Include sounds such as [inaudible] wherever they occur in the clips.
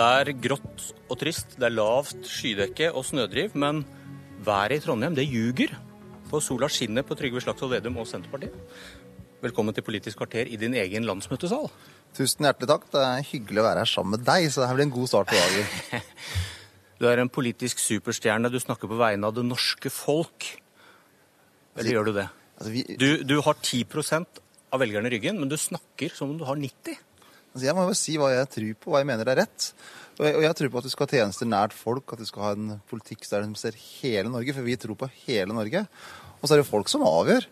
Det er grått og trist, det er lavt skydekke og snødriv, men været i Trondheim, det ljuger. For sola skinner på Trygve Slagsvold Vedum og Senterpartiet. Velkommen til Politisk kvarter i din egen landsmøtesal. Tusen hjertelig takk. Det er hyggelig å være her sammen med deg, så det her blir en god start på dagen. [laughs] Du er en politisk superstjerne. Du snakker på vegne av det norske folk. Eller gjør du det? Altså, vi, Du, du har 10 av velgerne i ryggen, men du snakker som om du har 90 altså, jeg må jo si hva jeg tror på, hva jeg mener er rett. Og jeg, og jeg tror på at du skal ha tjenester nært folk, at du skal ha en politikk der de ser hele Norge, for vi tror på hele Norge. Og så er det jo folk som avgjør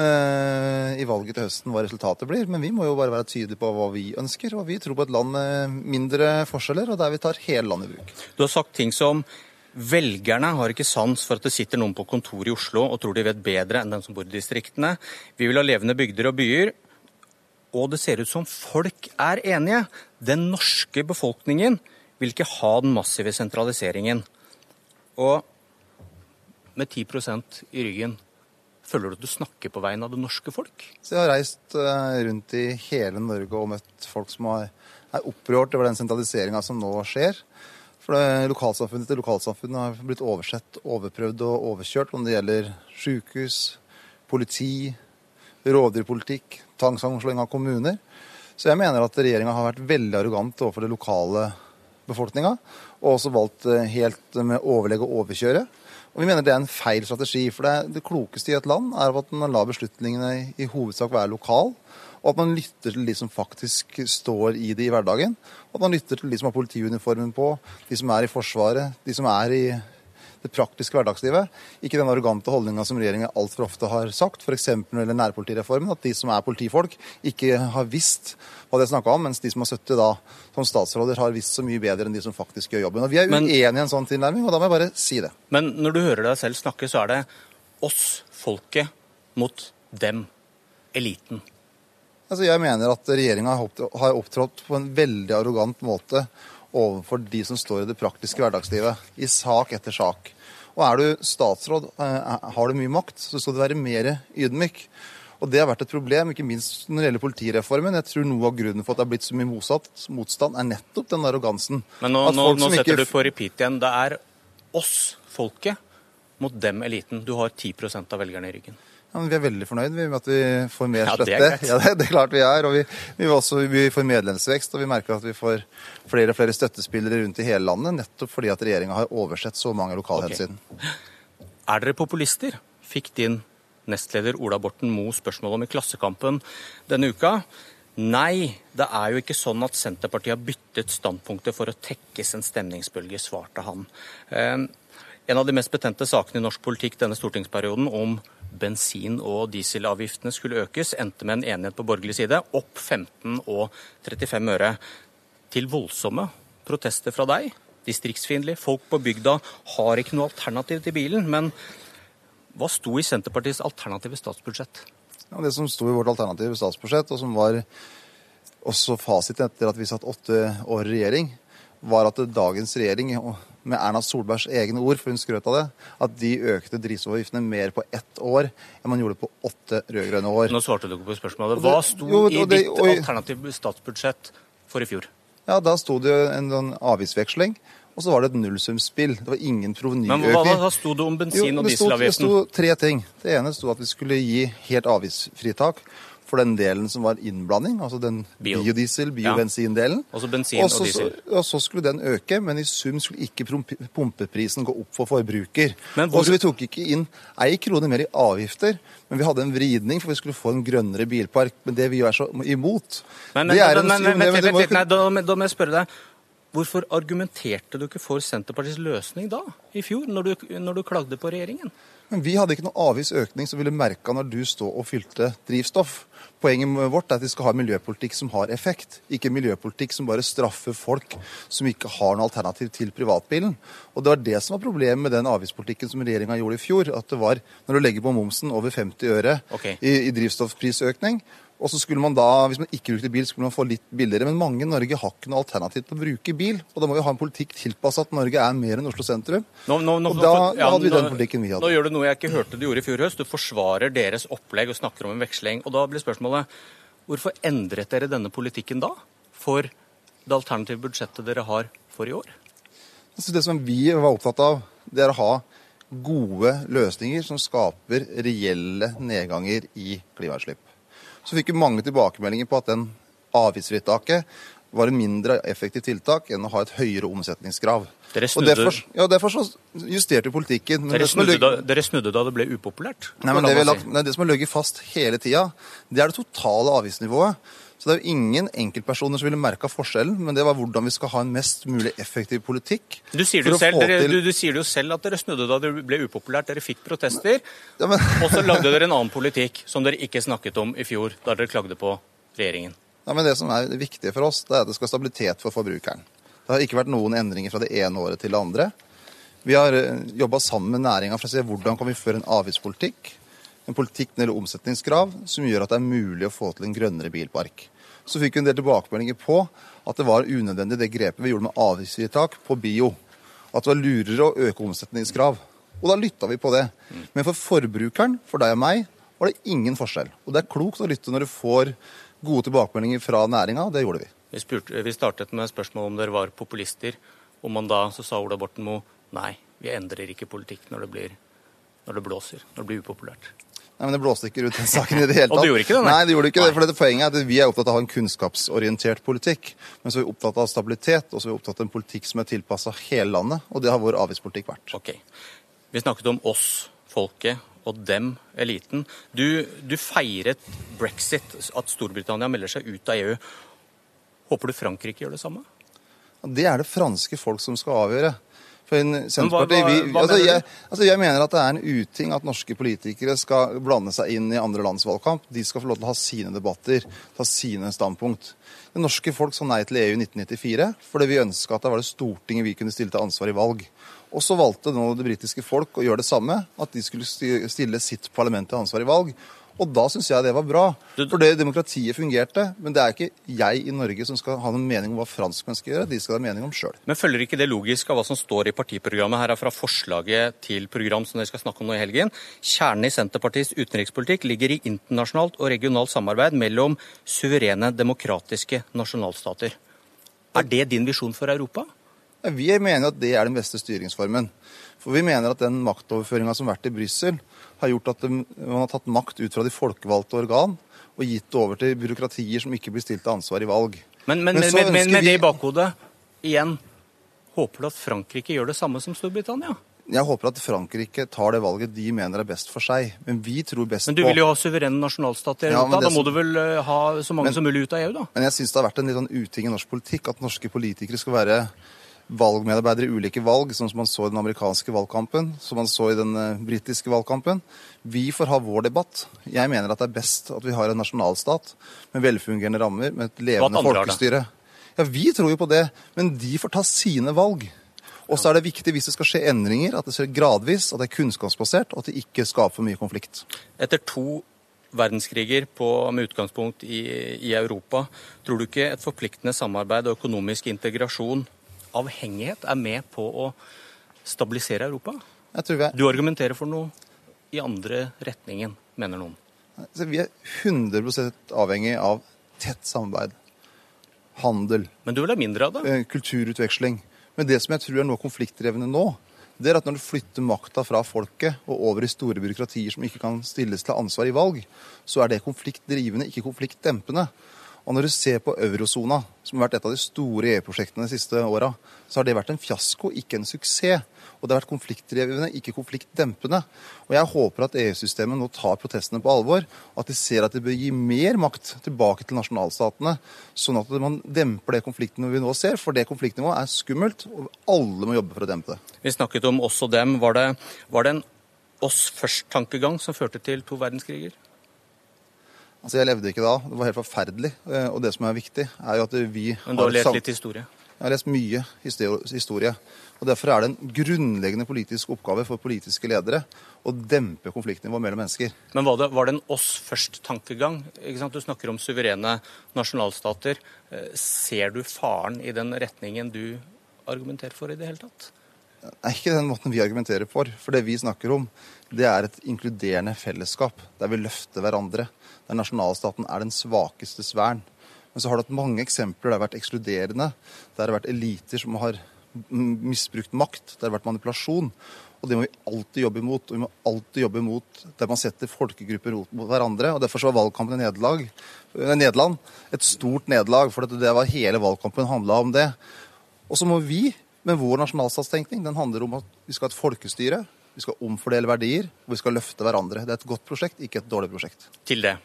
eh, i valget til høsten hva resultatet blir. Men vi må jo bare være tydelige på hva vi ønsker. Og vi tror på et land med mindre forskjeller, og der vi tar hele landet i bruk. Du har sagt ting som Velgerne har ikke sans for at det sitter noen på kontoret i Oslo og tror de vet bedre enn dem som bor i distriktene. Vi vil ha levende bygder og byer. Og det ser ut som folk er enige. Den norske befolkningen vil ikke ha den massive sentraliseringen. Og med 10% i ryggen, føler du at du snakker på vegne av det norske folk? Så jeg har reist eh, rundt i hele Norge og møtt folk som er opprørt over den sentraliseringa som nå skjer. For lokalsamfunnet til lokalsamfunnet har blitt oversett, overprøvd og overkjørt om det gjelder sykehus, politi, rovdyrpolitikk, tvangssammenslåing av kommuner. Så jeg mener at regjeringa har vært veldig arrogant overfor det lokale befolkninga, og også valgt eh, helt med overlegg å overkjøre. Og Vi mener det er en feil strategi. For det, det klokeste i et land er at man lar beslutningene i, hovedsak være lokal, og at man lytter til de som faktisk står i det i hverdagen. Og at man lytter til de som har politiuniformen på, de som er i Forsvaret, de som er i det praktiske hverdagslivet. Ikke den arrogante holdninga som regjeringa altfor ofte har sagt, f.eks. når det gjelder nærpolitireformen, at de som er politifolk, ikke har visst hva det er snakka om, mens de som har sittet da som statsråder, har visst så mye bedre enn de som faktisk gjør jobben. Og Vi er uenige i en sånn tilnærming, og da må jeg bare si det. Men når du hører deg selv snakke, så er det oss, folket, mot dem, eliten. Altså, jeg mener at regjeringa har opptrådt på en veldig arrogant måte overfor de som står i det praktiske hverdagslivet, i sak etter sak. Og er du statsråd, eh, har du mye makt, så skal du være mer ydmyk. Og Det har vært et problem, ikke minst når det gjelder politireformen. Jeg tror Noe av grunnen for at det har blitt så mye motsatt, motstand, er nettopp den arrogansen. Men nå, At nå, nå setter ikke- du på repeat igjen. Det er oss, folket, mot dem, eliten. Du har 10% av velgerne i ryggen. Ja, men vi er veldig fornøyd med at vi får mer Ja, det støtte. Ja, det, det er klart vi er. Og vi, vi, også, vi får medlemsvekst, og vi merker at vi får flere og flere støttespillere rundt i hele landet, nettopp fordi at regjeringa har oversett så mange lokalhensyn. Okay. Er dere populister? Fikk din nestleder Ola Borten Moe spørsmål om i Klassekampen denne uka. Nei, det er jo ikke sånn at Senterpartiet har byttet standpunkter for å tekkes en stemningsbølge, svarte han. En av de mest betente sakene i norsk politikk denne stortingsperioden om bensin- og dieselavgiftene skulle økes, endte med en enighet på borgerlig side, opp 15 og 35 øre. Til voldsomme protester fra deg. Distriktsfiendtlig. Folk på bygda har ikke noe alternativ til bilen. Men hva sto i Senterpartiets alternative statsbudsjett? Ja, det som sto i vårt alternative statsbudsjett, og som var også fasiten etter at vi satt åtte år i regjering, var at dagens regjering, med Erna Solbergs egne ord, for hun skrøt av det, at de økte drivstoffavgiftene mer på ett år enn man gjorde på åtte rød-grønne år. Nå svarte du ikke på spørsmålet. Hva sto jo, i ditt og- alternative statsbudsjett for i fjor? Ja, Da sto det jo en sånn avgiftsveksling, og så var det et nullsumspill. Det var ingen Men hva, provenyøkning. hva sto det om bensin- og dieselavgiften? det sto tre ting. Det ene sto at vi skulle gi helt avgiftsfritak for den delen som var innblanding, altså den Bio. biodiesel, biobensindelen. Altså bensin og og diesel. Og så skulle den øke, men i sum skulle ikke pumpeprisen gå opp for forbruker. Men hvor- Og Vi tok ikke inn ei krone mer i avgifter, men vi hadde en vridning for vi skulle få en grønnere bilpark. Men det vi er så imot. Men, men, er men, en- men, jo, men, men jo nei, da, da må jeg spørre deg. Hvorfor argumenterte du ikke for Senterpartiets løsning da, i fjor, når du, når du klagde på regjeringen? Men vi hadde ikke noen avgiftsøkning som ville merka når du stod og fylte drivstoff. Poenget vårt er at vi skal ha miljøpolitikk som har effekt, ikke miljøpolitikk som bare straffer folk som ikke har noe alternativ til privatbilen. Og Det var det som var problemet med den avgiftspolitikken som regjeringa gjorde i fjor. At det var, når du legger på momsen over 50 øre okay. i, i drivstoffprisøkning, og så skulle man da, hvis man ikke brukte bil, skulle man få litt billigere. Men mange i Norge har ikke noe alternativ til å bruke bil. Og da må vi ha en politikk tilpasset at Norge er mer enn Oslo sentrum. Nå, nå, nå, Og da ja, hadde vi den politikken vi hadde. Nå gjør du noe jeg ikke hørte du gjorde i fjor høst. Du forsvarer deres opplegg og snakker om en veksling. Og da blir spørsmålet hvorfor endret dere denne politikken da? For det alternative budsjettet dere har for i år? Altså det som vi var opptatt av, det er å ha gode løsninger som skaper reelle nedganger i klimautslipp. Så fikk vi mange tilbakemeldinger på at den avgiftsfritaket var en mindre effektivt tiltak enn å ha et høyere omsetningskrav. Dere Og snudde, derfor, ja, derfor så justerte vi politikken. Men dere, er snudde løg- da, dere snudde da det ble upopulært? Nei, men det, vi lagt, nei, det som har ligget fast hele tida, det er det totale avgiftsnivået. Så det er jo ingen enkeltpersoner som ville merka forskjellen, men det var hvordan vi skal ha en mest mulig effektiv politikk. Du sier, det jo selv, dere, til- du, du sier det jo selv at dere snudde da det ble upopulært. Dere fikk protester, Ja, men, og så lagde dere en annen politikk som dere ikke snakket om i fjor, da dere klagde på regjeringen. Ja, men det som er viktig for oss, det er at det skal være stabilitet for forbrukeren. Det har ikke vært noen endringer fra det ene året til det andre. Vi har jobba sammen med næringa for å se hvordan kan vi føre en avgiftspolitikk, en politikk når det gjelder omsetningskrav, som gjør at det er mulig å få til en grønnere bilpark. Så fikk vi en del tilbakemeldinger på at det var unødvendig det grepet vi gjorde med avgiftsfritak på bio. At det var lurere å øke omsetningskrav. Og da lytta vi på det. Men for forbrukeren, for deg og meg, var det ingen forskjell. Og det er klokt å lytte når du får gode tilbakemeldinger fra næringa, det gjorde vi. Vi, spurte, vi startet med spørsmål om dere var populister, og man da så sa Ola Borten Moe nei, vi endrer ikke politikk når det, blir, når det blåser, når det blir upopulært. Nei, men Det blåste ikke rundt den saken i det hele tatt. [laughs] Og det gjorde ikke det, nei? nei? det gjorde ikke Nei. det, for dette Poenget er at vi er opptatt av å ha en kunnskapsorientert politikk. Men så er vi opptatt av stabilitet, og så er vi opptatt av en politikk som er tilpassa hele landet. Og det har vår avgiftspolitikk vært. Ok. Vi snakket om oss, folket, og dem, eliten. Du, du feiret brexit, at Storbritannia melder seg ut av EU. Håper du Frankrike gjør det samme? Det er det franske folk som skal avgjøre. For en hva- Senterpartiet, vi, altså, jeg, altså, jeg mener at det er en uting at norske politikere skal blande seg inn i andre lands valgkamp. De skal få lov til å ha sine debatter, ta sine standpunkt. Det norske folk sa nei til EU i 1994 fordi vi ønska at det var det Stortinget vi kunne stille til ansvar i valg. Og så valgte nå det britiske folk å gjøre det samme, at de skulle stille sitt parlament til ansvar i valg. Og da syns jeg det var bra. For det demokratiet fungerte. Men det er ikke jeg i Norge som skal ha noen mening om hva franskmenn skal gjøre. De skal ha mening om sjøl. Men følger ikke det logisk av hva som står i partiprogrammet? Her er fra forslaget til program som dere skal snakke om nå i helgen. Kjernen i Senterpartiets utenrikspolitikk ligger i internasjonalt og regionalt samarbeid mellom suverene demokratiske nasjonalstater. Er det din visjon for Europa? Vi mener at det er den beste styringsformen. For vi mener at den maktoverføringa som har vært i Brussel, har gjort at man har tatt makt ut fra de folkevalgte organ og gitt det over til byråkratier som ikke blir stilt til ansvar i valg. Men, men, Men men, med det i bakhodet, igjen, håper du at Frankrike gjør det samme som Storbritannia? Jeg håper at Frankrike tar det valget de mener er best for seg. Men vi tror best på Men du vil jo ha suverene nasjonalstater Ja. Da må du vel eh, ha så mange Men- som mulig ut av EU, da? Men jeg syns det har vært en litt sånn uting i norsk politikk at norske politikere skal være valgmedarbeidere i ulike valg, sånn som man så i den amerikanske valgkampen, som man så i den eh, britiske valgkampen. Vi får ha vår debatt. Jeg mener at det er best at vi har en nasjonalstat med velfungerende rammer, med et levende folkestyre. Ja, vi tror jo på det, men de får ta sine valg. Og så er det viktig hvis det skal skje endringer, at det skjer gradvis, at det er kunnskapsbasert, og at det ikke skaper for mye konflikt. Etter to verdenskriger på, med utgangspunkt i, i Europa, tror du ikke et forpliktende samarbeid og økonomisk integrasjon, avhengighet, er med på å stabilisere Europa? Jeg tror vi er Du argumenterer for noe i andre retningen, mener noen. Så vi er 100 avhengig av tett samarbeid. Handel, Men du vil ha mindre av det? eh, kulturutveksling. Men det som jeg tror er noe konfliktdrevne nå, det er at når du flytter makta fra folket og over i store byråkratier som ikke kan stilles til ansvar i valg, så er det konfliktdrivende, ikke konfliktdempende. Og når du ser på eurosona, som har vært et av de store EU-prosjektene de siste åra, så har det vært en fiasko, ikke en suksess. Og det har vært konfliktdrivende, ikke konfliktdempende. Og jeg håper at EU-systemet nå tar protestene på alvor, at de ser at de bør gi mer makt tilbake til nasjonalstatene, sånn at man demper det konfliktnivået vi nå ser. For det konfliktnivået er skummelt, og alle må jobbe for å dempe det. Vi snakket om oss og dem. Var det, var det en oss først-tankegang som førte til to verdenskriger? Altså, Jeg levde ikke da. Det var helt forferdelig. Eh, Og det som er viktig, er jo at vi Men du har lest litt historie? Jeg har lest mye historie. og Derfor er det en grunnleggende politisk oppgave for politiske ledere å dempe konfliktnivået mellom mennesker. Men var det, var det en oss først-tankegang? Du snakker om suverene nasjonalstater. Eh, Ser du faren i den retningen du argumenterer for i det hele tatt? Det er ikke den måten vi argumenterer for. For det vi snakker om, det er et inkluderende fellesskap der vi løfter hverandre. Der nasjonalstaten er den svakestes vern. Men så har du hatt mange eksempler der det har vært ekskluderende, der det har vært eliter som har misbrukt makt, der det har vært manipulasjon. Og det må vi alltid jobbe imot. Og vi må alltid jobbe imot der man setter folkegrupper mot hverandre. og Derfor så var valgkampen i Nederland, Nederland et stort nederlag. For det var hele valgkampen handla om det. Og så må vi, med vår nasjonalstatstenkning, den handler om at vi skal ha et folkestyre. Vi skal omfordele verdier, og vi skal løfte hverandre. Det er et godt prosjekt, ikke et dårlig prosjekt. Til det.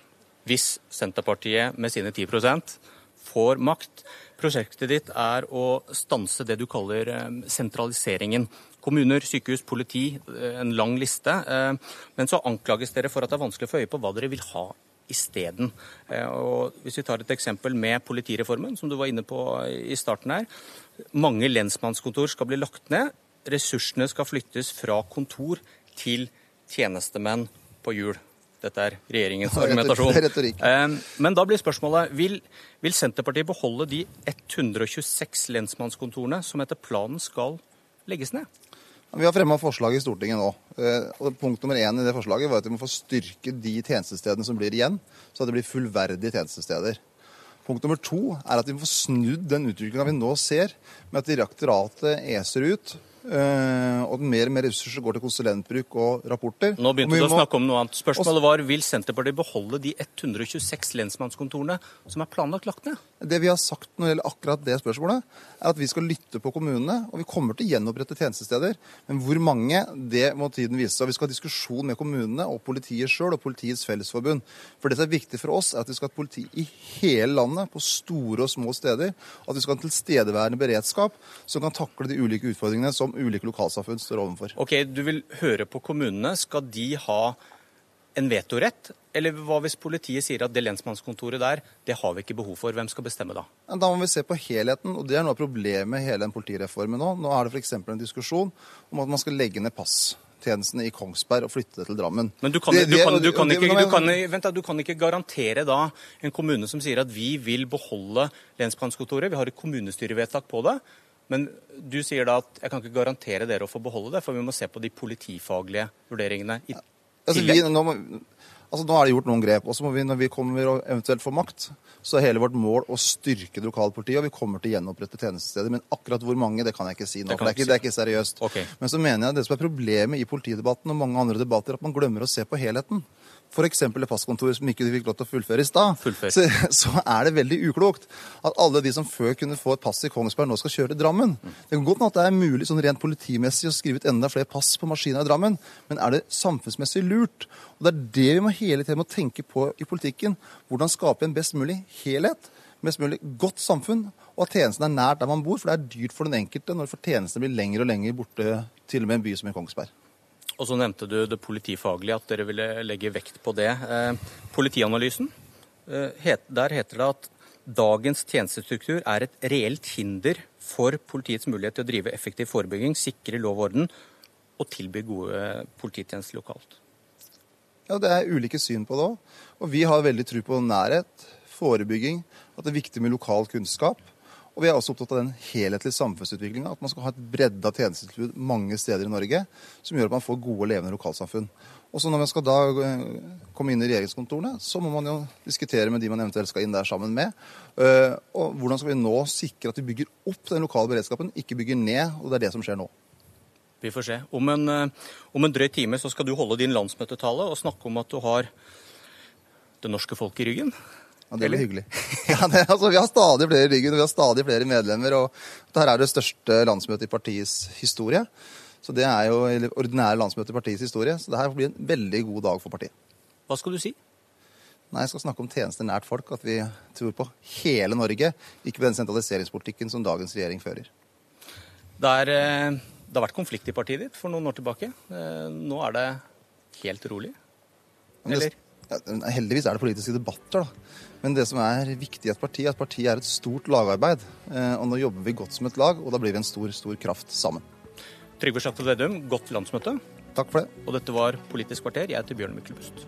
Hvis Senterpartiet med sine 10% får makt, Prosjektet ditt er å stanse det du kaller eh, sentraliseringen. Kommuner, sykehus, politi, eh, en lang liste. Eh, men så anklages dere for at det er vanskelig å få øye på hva dere vil ha isteden. Hvis vi tar et eksempel med politireformen, som du var inne på i starten her. Mange lensmannskontor skal bli lagt ned. Ressursene skal flyttes fra kontor til tjenestemenn på hjul. Dette er regjeringens argumentasjon. Ehm, men da blir spørsmålet vil, vil Senterpartiet beholde de 126 lensmannskontorene som etter planen skal legges ned? Vi har fremma forslag i Stortinget nå. Eh, og Punkt nummer én i det forslaget var at vi må få styrke de tjenestestedene som blir igjen, så at det blir fullverdige tjenestesteder. Punkt nummer to er at vi må få snudd den utviklinga vi nå ser, med at direktoratet eser ut Uh, og mer og mer ressurser går til konsulentbruk og rapporter. Nå begynte du å snakke om noe annet. Spørsmålet var vil Senterpartiet beholde de 126 lensmannskontorene som er planlagt lagt ned? Det vi har sagt når det gjelder akkurat det spørsmålet, er at vi skal lytte på kommunene. Og vi kommer til å gjenopprette tjenestesteder. Men hvor mange, det må tiden vise. Og vi skal ha diskusjon med kommunene og politiet sjøl og Politiets Fellesforbund. For det som er viktig for oss, er at vi skal ha politi i hele landet, på store og små steder. At vi skal ha en tilstedeværende beredskap som kan takle de ulike utfordringene som ulike lokalsamfunn står overfor. Ok, Du vil høre på kommunene. Skal de ha en vetorett? Eller hva hvis politiet sier at det lensmannskontoret der, det har vi ikke behov for? Hvem skal bestemme da? Da må vi se på helheten, og det er noe av problemet med hele den politireformen nå. Nå er det f.eks. en diskusjon om at man skal legge ned passtjenestene i Kongsberg og flytte det til Drammen. Men du kan, ikke, garantere da en kommune som sier at vi vil beholde lensmannskontoret, vi har et kommunestyrevedtak på det. Men du sier da at jeg kan ikke garantere dere å få beholde det, for vi må se på de politifaglige vurderingene i altså. Vi, nå, må, altså, nå, er det gjort noen grep. og så må vi, Når vi kommer og eventuelt får makt, så er hele vårt mål å styrke lokalpolitiet. Og vi kommer til å gjenopprette tjenestesteder. Men akkurat hvor mange, det kan jeg ikke si nå. Det for det er ikke, det er ikke seriøst. Okay. Men så mener jeg det som er problemet i politidebatten og mange andre debatter, at man glemmer å se på helheten f.eks. et passkontor som ikke du fikk lov til å fullføre i stad, så, [laughs] så, er det veldig uklokt at alle de som før kunne få et pass i Kongsberg, nå skal kjøre til Drammen. Det kan godt hende at det er mulig sånn rent politimessig å skrive ut enda flere pass på maskiner i Drammen, men er det samfunnsmessig lurt? Og Det er det vi må hele tiden må tenke på i politikken. Hvordan skape en best mulig helhet, mest mulig godt samfunn, og at tjenesten er nært der man bor. For det er dyrt for den enkelte når tjenestene blir lenger og lenger borte, til og med en by som i Kongsberg. Og så nevnte du det politifaglige, at dere ville legge vekt på det. Eh, politianalysen, eh, der heter det at dagens tjenestestruktur er et reelt hinder for politiets mulighet til å drive effektiv forebygging, sikre lov og orden og tilby gode polititjenester lokalt. Ja, Det er ulike syn på det òg. Og vi har veldig tro på nærhet, forebygging, at det er viktig med lokal kunnskap. Og vi er også opptatt av den helhetlige samfunnsutviklinga. At man skal ha et bredde av tjenestetilbud mange steder i Norge som gjør at man får gode og levende lokalsamfunn. Og så Når man skal da eh, komme inn i regjeringskontorene, så må man jo diskutere med de man eventuelt skal inn der sammen med. Eh, og Hvordan skal vi nå sikre at vi bygger opp den lokale beredskapen, ikke bygger ned? og Det er det som skjer nå. Vi får se. Om en, eh, om en drøy time så skal du holde din landsmøtetale og snakke om at du har det norske folk i ryggen. Ja, Det blir hyggelig. [laughs] Ja, det, altså, vi har stadig flere i ryggen, og vi har stadig flere medlemmer. og Dette er det største landsmøtet i partiets historie. Så det er jo ordinære landsmøte i partiets historie. Så det her blir en veldig god dag for partiet. Hva skal du si? Nei, Jeg skal snakke om tjenester nært folk. At vi tror på hele Norge, ikke på den sentraliseringspolitikken som dagens regjering fører. Det, er, eh, det har vært konflikt i partiet ditt for noen år tilbake. Eh, nå er det helt rolig? Eller? Ja, heldigvis er det politiske debatter, da. Men det som er viktig i et parti, er at partiet er et stort lagarbeid. Eh, og nå jobber vi godt som et lag, og da blir vi en stor, stor kraft sammen. Trygve Slagsvold Vedum, godt landsmøte. Takk for det. Og dette var Politisk kvarter. Jeg heter Bjørn Myklebust.